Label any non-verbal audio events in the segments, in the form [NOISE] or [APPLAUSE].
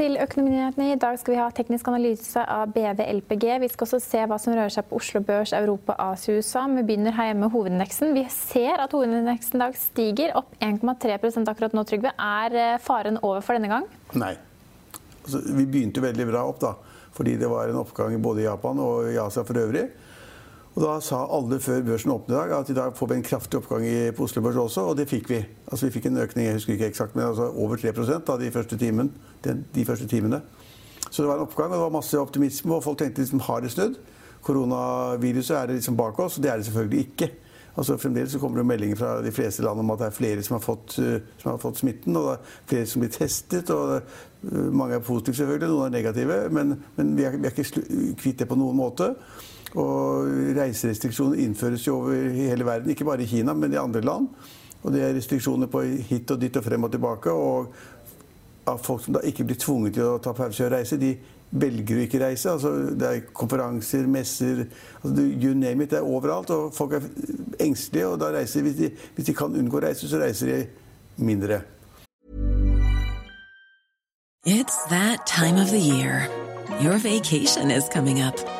til Økonominyhetene. I dag skal vi ha teknisk analyse av BV LPG. Vi skal også se hva som rører seg på Oslo Børs, Europa, Asia, USA. Vi begynner her hjemme med hovedindeksen. Vi ser at hovedindeksen i dag stiger opp 1,3% akkurat nå, Trygve. Er eh, faren over for denne gang? Nei. Altså, vi begynte veldig bra opp, da. Fordi det var en oppgang både i Japan og i Asia for øvrig. Og Da sa alle før børsen åpnet i dag at i dag får vi en kraftig oppgang på Oslo Børs også, og det fikk vi. Altså Vi fikk en økning jeg husker ikke eksakt, men altså over 3% da, de første, timen, de, de første timene. Så det var en oppgang, og det var masse optimisme, og folk tenkte liksom har det snudd? Koronaviruset er det liksom bak oss, og det er det selvfølgelig ikke. Altså Fremdeles så kommer det meldinger fra de fleste land om at det er flere som har fått, eh, som har fått smitten. og det er flere som blir testet. og eh, Mange er positive, selvfølgelig, noen er negative. Men, men vi, er, vi er ikke kvitt det på noen måte. Og reiserestriksjoner innføres jo over hele verden, ikke bare i Kina, men i andre land. Og det er restriksjoner på hit og dit og frem og tilbake. Og av folk som da ikke blir tvunget til å ta pause og reise, de velger å ikke reise. Altså, det er konferanser, messer altså, You name it. Det er overalt. Og folk er engstelige, og da reiser hvis de, hvis de kan unngå å reise, så reiser de mindre. It's that time of the year. Your vacation is coming up.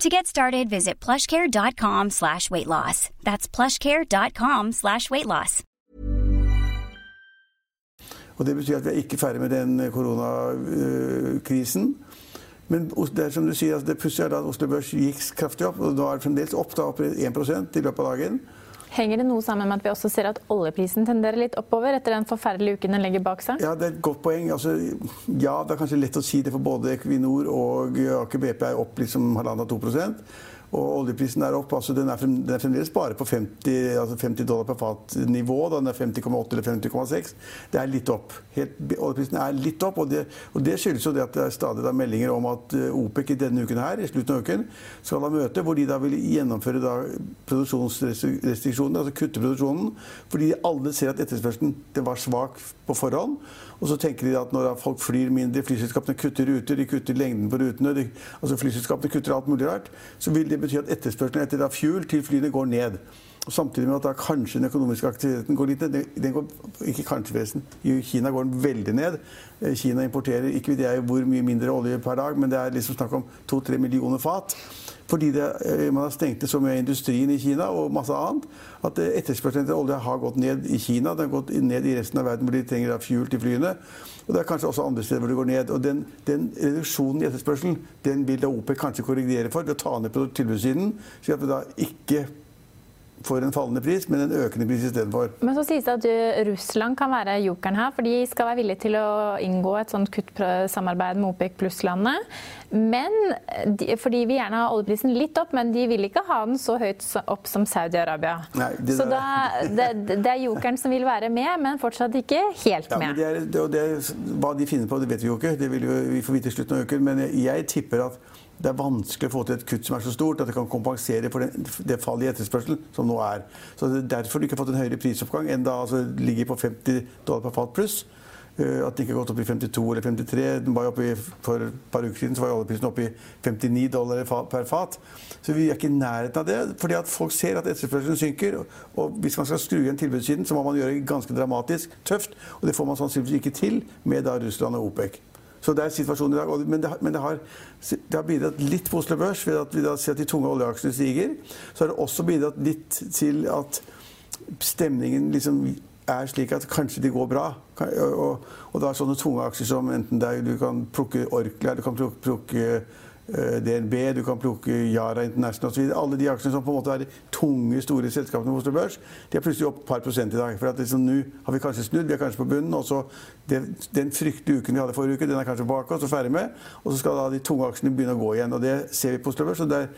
To get started, visit plushcare.com slash weight loss. That's plushcare.com slash weight loss. Og det betyr at vi er ikke ferdig med den koronakrisen. Men det er som du sier, altså det pussige er at Oslo Børs gikk kraftig opp, og nå er det fremdeles opp, da, opp 1 i løpet av dagen. Henger det noe sammen med at vi også ser at oljeprisen tenderer litt oppover etter den forferdelige uken den legger bak seg? Ja, det er et godt poeng. Altså, ja, det er kanskje lett å si det for både Equinor og Aker BP er opp liksom halvannet 2 og oljeprisen er opp. altså Den er, frem, den er fremdeles bare på 50, altså 50 dollar per fat-nivå. Den er 50,8 eller 50,6. Det er litt opp. Helt, oljeprisen er litt opp, og det, og det, skyldes jo det at det er stadig da meldinger om at eh, OPEC i denne uken her, i slutten av uken skal ha møte hvor de da vil gjennomføre da produksjonsrestriksjoner, altså kutte produksjonen, fordi alle ser at etterspørselen var svak på forhånd. Og så tenker de at når folk flyr mindre, flyselskapene kutter ruter, de kutter lengden på rutene, de, altså flyselskapene kutter alt mulig rart, så vil det betyr at etterspørselen etter da fuel til flyene går ned. Og samtidig med at da kanskje den økonomiske aktiviteten går litt ned. Den går, ikke kanskje vesen. I Kina går den veldig ned. Eh, Kina importerer ikke vet jeg hvor mye mindre olje per dag, men det er liksom snakk om to-tre millioner fat. Fordi det, eh, man har stengt det så mye av industrien i Kina og masse annet at eh, etterspørselen etter olje har gått ned i Kina. Den har gått ned i resten av verden hvor de trenger fuel til flyene. Og det er kanskje også andre steder hvor det går ned. Og den, den reduksjonen i etterspørselen den vil da OPEC kanskje korrigere for ved å ta ned på tilbudssiden, slik at vi da ikke for en fallende pris, men en økende pris istedenfor. Men så sies det at Russland kan være jokeren her, for de skal være villige til å inngå et sånt kuttsamarbeid med OPEC pluss-landene. Men fordi vi gjerne har oljeprisen litt opp, men de vil ikke ha den så høyt opp som Saudi-Arabia. Så da, det, det, er jokeren som vil være med, men fortsatt ikke helt med. Ja, det er, det er, hva de finner på, det vet vi jo ikke. Det vil vi får vite i slutten av uken. Men jeg tipper at det er vanskelig å få til et kutt som er så stort at det kan kompensere for det, det fallet i etterspørsel som nå er. Så Det er derfor du ikke har fått en høyere prisoppgang enn da altså, ligger på 50 dollar per fat pluss. Uh, at den ikke har gått opp i 52 eller 53. Den var oppe i, for et par uker siden så var oljeprisen oppe i 59 dollar per fat. Så vi er ikke i nærheten av det. fordi at folk ser at etterspørselen synker. Og hvis man skal skru igjen tilbudssiden, så må man gjøre det ganske dramatisk tøft. Og det får man sannsynligvis ikke til med da Russland og OPEC. Så det er situasjonen i dag. Men det men det har, det har bidratt litt på Oslo Børs ved at vi da ser at de tunge oljeaksjene stiger. Så har det også bidratt litt til at stemningen liksom er slik at kanskje de går bra. Og, og da er sånne tunge aksjer som enten det er, du kan plukke Orkla, du kan plukke, DNB, du kan plukke Yara International osv. Alle de aksjene som på en måte er de tunge, store selskapene på Oslo Børs, de er plutselig opp et par prosent i dag. For at liksom, nå har vi kanskje snudd, vi er kanskje på bunnen. og så det, Den fryktelige uken vi hadde forrige uke, den er kanskje bak oss og ferdig med. Og så skal da de tunge aksjene begynne å gå igjen. og Det ser vi på Oslo Børs. og det er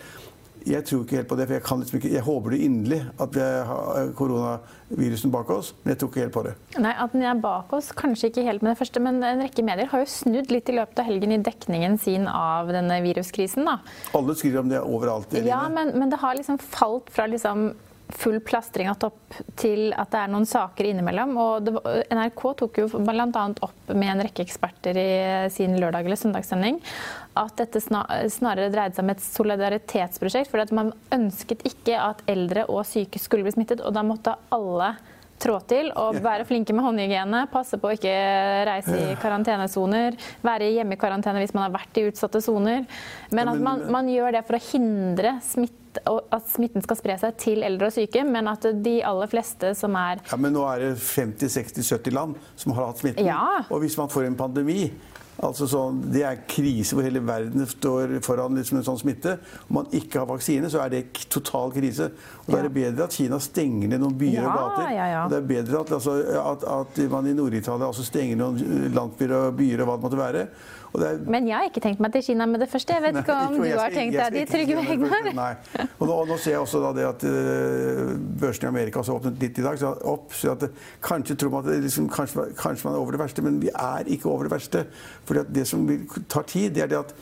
jeg tror ikke helt på det, for jeg, kan liksom ikke, jeg håper det inderlig at vi har koronavirusen bak oss, men jeg tror ikke helt på det. Nei, At den er bak oss, kanskje ikke helt med det første, men en rekke medier har jo snudd litt i løpet av helgen i dekningen sin av denne viruskrisen. da. Alle skriver om det overalt. Ja, men, men, det har liksom falt fra liksom full plastring av topp til at det er noen saker innimellom. Og det, NRK tok jo bl.a. opp med en rekke eksperter i sin lørdag- eller søndagssending at dette snarere dreide seg om et solidaritetsprosjekt. For man ønsket ikke at eldre og syke skulle bli smittet, og da måtte alle trå til og være flinke med håndhygiene. Passe på å ikke reise i karantenesoner. Være hjemme i karantene hvis man har vært i utsatte soner. Men at man, man gjør det for å hindre smitte at smitten skal spre seg til eldre og syke, men at de aller fleste som er Ja, Men nå er det 50-60-70 land som har hatt smitten. Ja. Og hvis man får en pandemi Altså så, det er krise hvor hele verden står foran liksom en sånn smitte. Om man ikke har vaksine, så er det total krise. Og Da er det bedre at Kina stenger ned noen byer ja, og gater. Ja, ja. Og det er bedre at, altså, at, at man i Nord-Italia stenger noen landsbyer og byer og hva det måtte være. Er... Men jeg har ikke tenkt meg til Kina med det første. Jeg vet ikke om [LAUGHS] du har tenkt deg de Trygve Hegnar? Nei. Og nå, nå, ser jeg også det at uh, børsene i Amerika har åpnet litt i dag. Så, opp, så at, kanskje tror man at liksom, kanskje, kanskje, man er over det verste, men vi er ikke over det verste. For det som tar tid, det er det at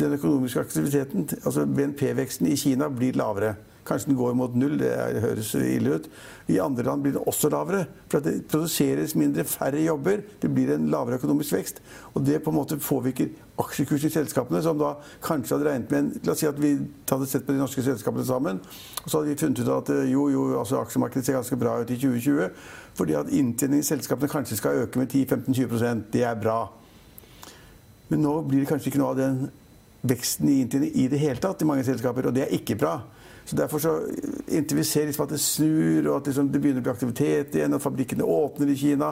den økonomiske aktiviteten, altså BNP-veksten i Kina, blir lavere. Kanskje den går mot null, det høres ille ut. I andre land blir den også lavere. For det produseres mindre, færre jobber. Det blir en lavere økonomisk vekst. Og det på en måte påvirker aksjekursen i selskapene, som da kanskje hadde regnet med en La oss si at vi hadde sett på de norske selskapene sammen, og så hadde vi funnet ut at eh, jo, jo, altså aksjemarkedet ser ganske bra ut i 2020. Fordi at inntjeningen i selskapene kanskje skal øke med 10-15-20% Det er bra. Men nå blir det kanskje ikke noe av den veksten i inntjening i det hele tatt i mange selskaper, og det er ikke bra. Så derfor så, Inntil vi ser liksom at det snur, og at liksom det begynner å bli aktivitet igjen, og fabrikkene åpner i Kina,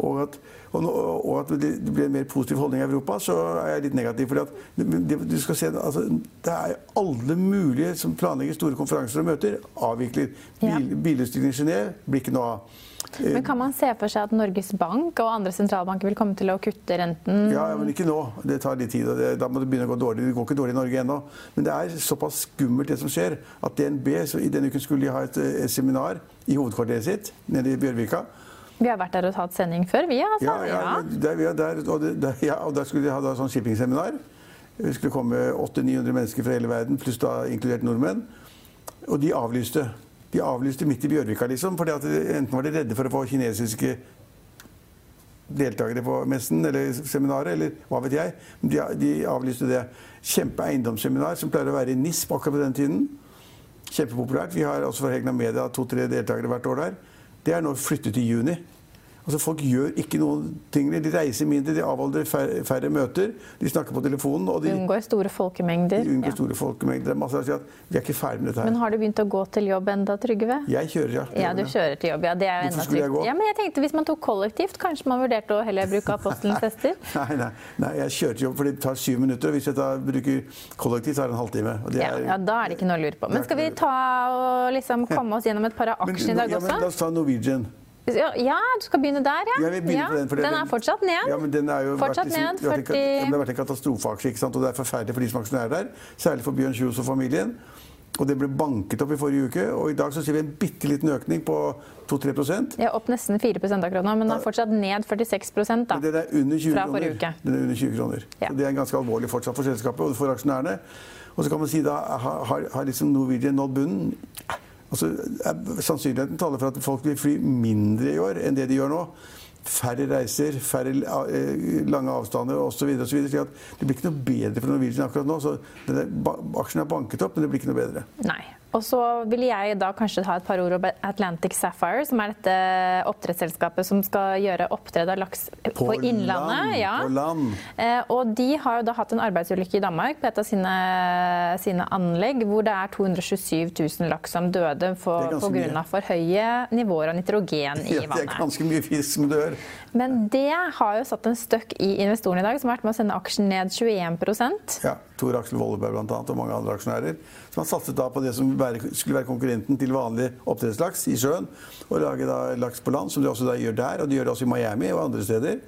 og at, og, og at det blir en mer positiv holdning i Europa, så er jeg litt negativ. fordi at det, du skal se, altså, det er alle mulige som planlegger store konferanser og møter, avvikler. Bil, ja. Bilutstillingen i Genéve blir ikke noe av. Men Kan man se for seg at Norges Bank og andre sentralbanker vil komme til å kutte renten? Ja, men ikke nå. Det tar litt tid. og det, Da må det begynne å gå dårlig. Det går ikke dårlig i Norge ennå. Men det er såpass skummelt det som skjer, at DNB så i denne uken skulle de ha et, et seminar i hovedkvarteret sitt nede i Bjørvika. Vi har vært der og tatt sending før, vi. altså. Ja, ja, der, der, og, der, ja og der skulle de ha da, sånn shippingseminar. Det skulle komme 800-900 mennesker fra hele verden, pluss da inkludert nordmenn. Og de avlyste. De avlyste midt i Bjørvika, liksom. fordi at enten var de redde for å få kinesiske deltakere på messen eller seminaret, eller hva vet jeg. De, de avlyste det. Kjempe eiendomsseminar som pleier å være i NISP akkurat på den tiden. Kjempepopulært. Vi har også fra Hegna Media to-tre deltakere hvert år der. Det er nå flyttet til juni. Altså Folk gjør ikke noen ting. De reiser mindre, de avholder færre, færre møter. De snakker på telefonen. Og de unngår store folkemengder. De unngår ja. store folkemengder. Masse å si at vi er ikke ferdig med dette her. Men har du begynt å gå til jobb enda, Trygve? Jeg kjører, ja. Ja, du kjører til jobb, ja. Det er jo enda trygt. Ja, men jeg tenkte Hvis man tok kollektivt, kanskje man vurderte å heller bruke [LAUGHS] apostelens hester? nei, nei, nei, jeg kjører til jobb, for det tar syv minutter. og Hvis jeg tar, bruker kollektivt, så er det en halvtime. Er, ja, ja, Da er det ikke noe å lure på. Men skal vi ta og liksom komme oss gjennom et par av aksjene i dag også? Ja, men La oss ta Norwegian. Ja, du skal begynne der, ja. ja, ja den, den, er fortsatt ned. Ja, men den er jo fortsatt vært, liksom, ned, 40... Det har vært en katastrofeaksje, ikke sant? og det er forferdelig for de som aksjonærer der. Særlig for Bjørn Kjos og familien. Og det ble banket opp i forrige uke, og i dag så ser vi en bitte liten økning på 2-3% Ja, Opp nesten 4 akkurat nå, men den er fortsatt ned 46 da, den er under 20 fra forrige uke. Den er under 20 kroner. Ja. Så det er ganske alvorlig fortsatt for selskapet og for aksjonærene. Og så kan man si da, har, har liksom Norwegian nådd bunnen? Altså, sannsynligheten taler for at folk vil fly mindre i år enn det de gjør nå. Færre reiser, færre eh, lange avstander osv. Det blir ikke noe bedre for Norwegian akkurat nå. så Aksjen er banket opp, men det blir ikke noe bedre. Nei. Og så ville jeg da kanskje ta et par ord om Atlantic Sapphire, som er dette oppdrettsselskapet som skal gjøre oppdrett av laks på, på Innlandet. Land, ja. På land. Eh, og de har jo da hatt en arbeidsulykke i Danmark på et av sine, sine anlegg, hvor det er 227 000 laks som døde pga. for høye nivåer av nitrogen i [LAUGHS] ja, vannet. Det er ganske mye fisk som dør. Men det har jo satt en støkk i investorene i dag, som har vært med å sende aksjen ned 21% ja. Tor Aksel Volleberg annet, og mange andre aksjonærer. Som har satset da på det som skulle være konkurrenten til vanlig oppdrettslaks i sjøen. Og lage da laks på land, som de også da gjør der. Og de gjør det også i Miami og andre steder.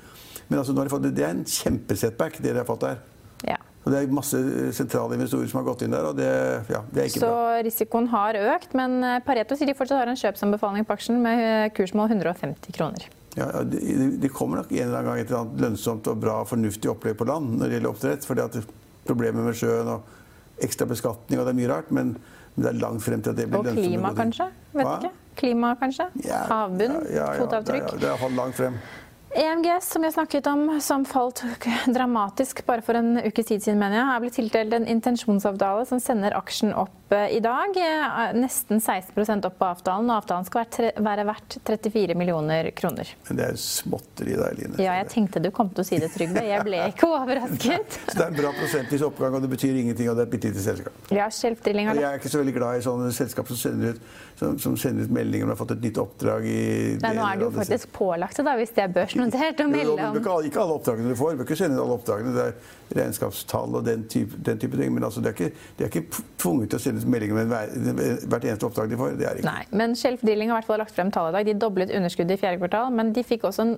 Men altså, de fått, det er en kjempesetback, det de har fått der. Ja. Og det er masse sentrale investorer som har gått inn der, og det, ja, det er ikke Så bra. risikoen har økt, men eh, Pareto sier de fortsatt har en kjøpsanbefaling på aksjen med eh, kursmål 150 kroner. Ja, det, det kommer nok en eller annen gang et eller annet lønnsomt og bra fornuftig opplegg på land når det gjelder oppdrett. fordi at problemer med sjøen og ekstra beskatning og det er mye rart. Men, men det er langt frem til at det blir lønnsomt. Og klima, kanskje? Vet Hva? ikke. Klima, kanskje? Ja, Havbunn? ja, fotavtrykk? Det er, det er langt frem. EMGS, som jeg snakket om, som falt dramatisk bare for en ukes tid siden, mener jeg, er blitt tildelt en intensjonsavtale som sender aksjen opp eh, i dag. eh, Nesten 16 opp på avtalen, og avtalen skal være, være verdt 34 millioner kroner. Men det er småtteri der, Line. Ja, jeg tenkte du kom til å si det, Trygve. Jeg ble ikke overrasket. [LAUGHS] Så det er en bra prosentvis oppgang, og det betyr ingenting, og det er et bitte lite selskap. Ja, Shelf Drilling Og jeg er ikke så veldig glad i sånne selskap som sender ut, som, som sender ut meldinger om de har fått et nytt oppdrag i Nei, nå er det jo faktisk pålagt det, da, hvis det er børsnotert, å melde om ikke, alle, ikke alle oppdragene du får. Du bør ikke sende ut alle oppdragene. Det er regnskapstall og den type, den type ting. Men altså, det er ikke, de er ikke tvunget til å sende ut meldinger med hvert eneste oppdrag de får. Det er ikke. Nei, men Shelf Drilling har i hvert fall lagt frem tall i dag. De doblet underskuddet i fjerde kvartal, men de fikk også en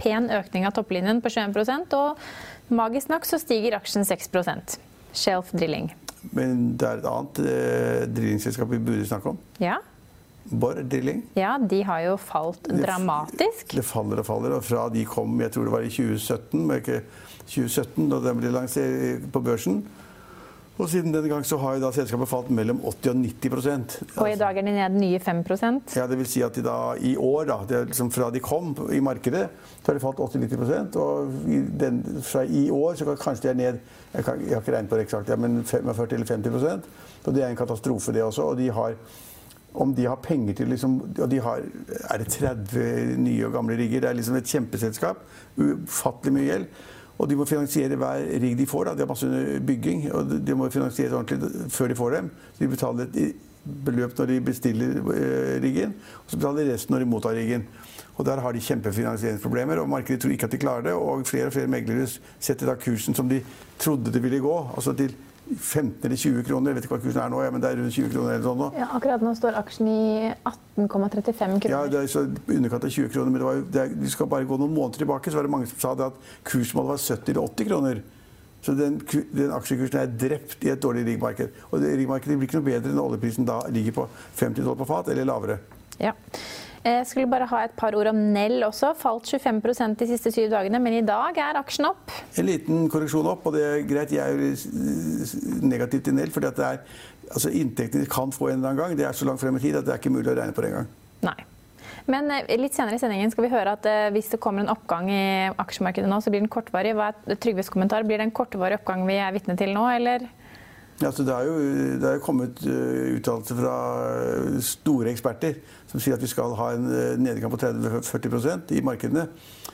pen økning av topplinjen på 21 og magisk nok så stiger aksjen 6 Shelf Drilling. Men det er et annet eh, drillingselskap vi burde snakke om. Ja, Borr Drilling. ja, de har jo falt dramatisk. Det faller og faller. Og fra de kom, jeg tror det var i 2017, men ikke 2017 da den ble lansert på børsen. Og siden den gang så har da selskapet falt mellom 80 og 90% Og i dag er de ned nye 5% Ja, det vil si at de da i år, da, det er liksom fra de kom i markedet, så har de falt 80-90 Og i den, fra i år så kan kanskje de er ned jeg, kan, jeg har ikke regnet på det eksakt, ja, men 45 eller 50% Og det er en katastrofe, det også. Og de har om de har penger til liksom, og de har, Er det 30 nye og gamle rigger? Det er liksom et kjempeselskap. Ufattelig mye gjeld. Og de må finansiere hver rigg de får. Da. De har masse under bygging, og de- må finansieres ordentlig før de får dem. Så de betaler et beløp når de bestiller eh, riggen, og så betaler de resten når de mottar riggen. Og Der har de kjempefinansieringsproblemer, og markedet tror ikke at de klarer det. Og flere og flere meglere setter da kursen som de trodde det ville gå, altså til 15 eller 20 kroner. Jeg vet ikke hva kursen er nå, men det er rundt 20 kroner eller sånn nå. Ja, akkurat nå står aksjen i 18,35 kroner. Ja, det er så underkant av 20 kroner, men det var, det er, vi skal bare gå noen måneder tilbake, så var det mange som sa det at kursmålet var 70 eller 80 kroner. Så den, den aksjekursen er drept i et dårlig riggmarked. Og det riggmarkedet blir ikke noe bedre når oljeprisen da ligger på 50 dollar på fat eller lavere. Ja. Jeg skulle bare ha et par ord om Nell også. Falt 25% de siste syv dagene, men i dag er aksjen opp. En liten korreksjon opp, og det er greit. Jeg er jo eh, negativ til Nell, fordi at det er altså inntektene de kan få en eller annen gang, det er så langt frem i tid at det er ikke mulig å regne på det engang. Nei. Men eh, litt senere i sendingen skal vi høre at eh, hvis det kommer en oppgang i aksjemarkedet nå, så blir den kortvarig. Hva er Trygves kommentar? Blir det en kortvarig oppgang vi er vitne til nå, eller? Ja, altså det, er jo, det er jo kommet uh, uttalelser fra eh, store eksperter som sier at vi skal ha en uh, nedgang på 30-40% i markedene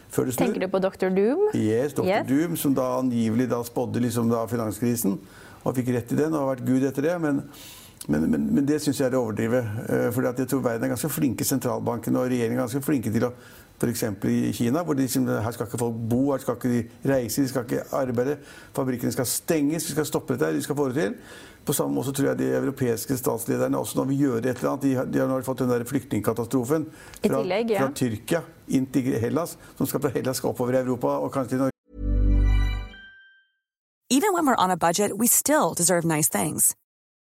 før det snur. Tenker du på Dr. Doom? Yes, Dr. Yes. Doom, som da angivelig da spådde liksom da finanskrisen, og fikk rett i den og har vært gud etter det. Men, men, men, men det syns jeg er å overdrive. For jeg tror verden er ganske flinke, sentralbanken og regjeringen er ganske flinke til å F.eks. i Kina, hvor de liksom, her skal ikke folk bo, her skal ikke de reise, de skal ikke arbeide. Fabrikkene skal stenges, vi skal stoppe dette, de skal få det til. På samme måte tror jeg de europeiske statslederne også nå vil gjøre et eller annet. De har, de har nå fått den der flyktningkatastrofen fra, tillegg, ja. fra Tyrkia inn til Hellas, som skal fra Hellas skal oppover i Europa og kanskje til Norge. Even when we're on a budget, we still deserve nice things.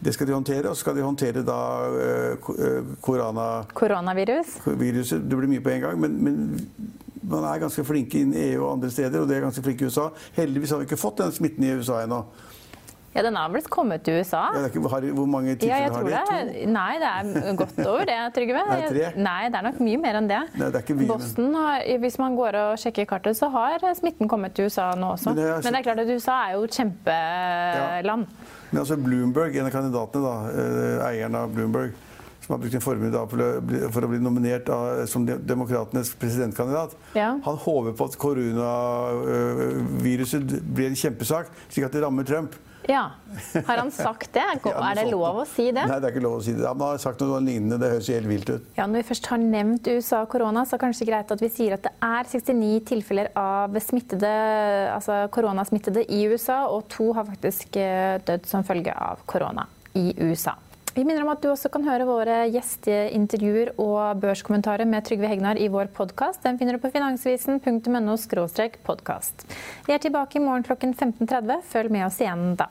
Det skal de håndtere, og så skal de håndtere da eh, eh, korona... Koronavirus? viruset. Det blir mye på en gang, men, men man er ganske flinke innen EU og andre steder, og det er ganske flinke i USA. Heldigvis har vi ikke fått den smitten i USA ennå. Ja, Den har vel kommet til USA? Ja, det ikke, har, hvor mange Ja, tilfeller jeg har de? det. To? Nei, det er godt over det, Trygve. [LAUGHS] Nei, tre? Nei, det er nok mye mer enn det. Nei, det er ikke mye, Boston har, Hvis man går og sjekker kartet, så har smitten kommet til USA nå også. Men det er Men det er klart at USA er jo et kjempeland. Men altså Bloomberg, en av kandidatene, da, eh, eieren av Bloomberg, som har brukt en formue da for, å bli, for å bli nominert av, som demokratenes presidentkandidat, Ja. han håper på at koronaviruset blir en kjempesak, slik at det rammer Trump. Ja. Har han sagt det? [LAUGHS] Er det lov å si det? Nei, det er ikke lov å si det. Han har sagt noe lignende. Det høres helt vilt ut. Ja, Når vi først har nevnt USA og korona, så er det kanskje greit at vi sier at det er 69 tilfeller av smittede, altså koronasmittede i USA, og to har faktisk eh, dødd som følge av korona i USA. Vi minner om at du også kan høre våre gjesteintervjuer og børskommentarer med Trygve Hegnar i vår podkast. Den finner du på finansvisen.no podkast. Vi er tilbake i morgen klokken 15.30. Følg med oss igjen da.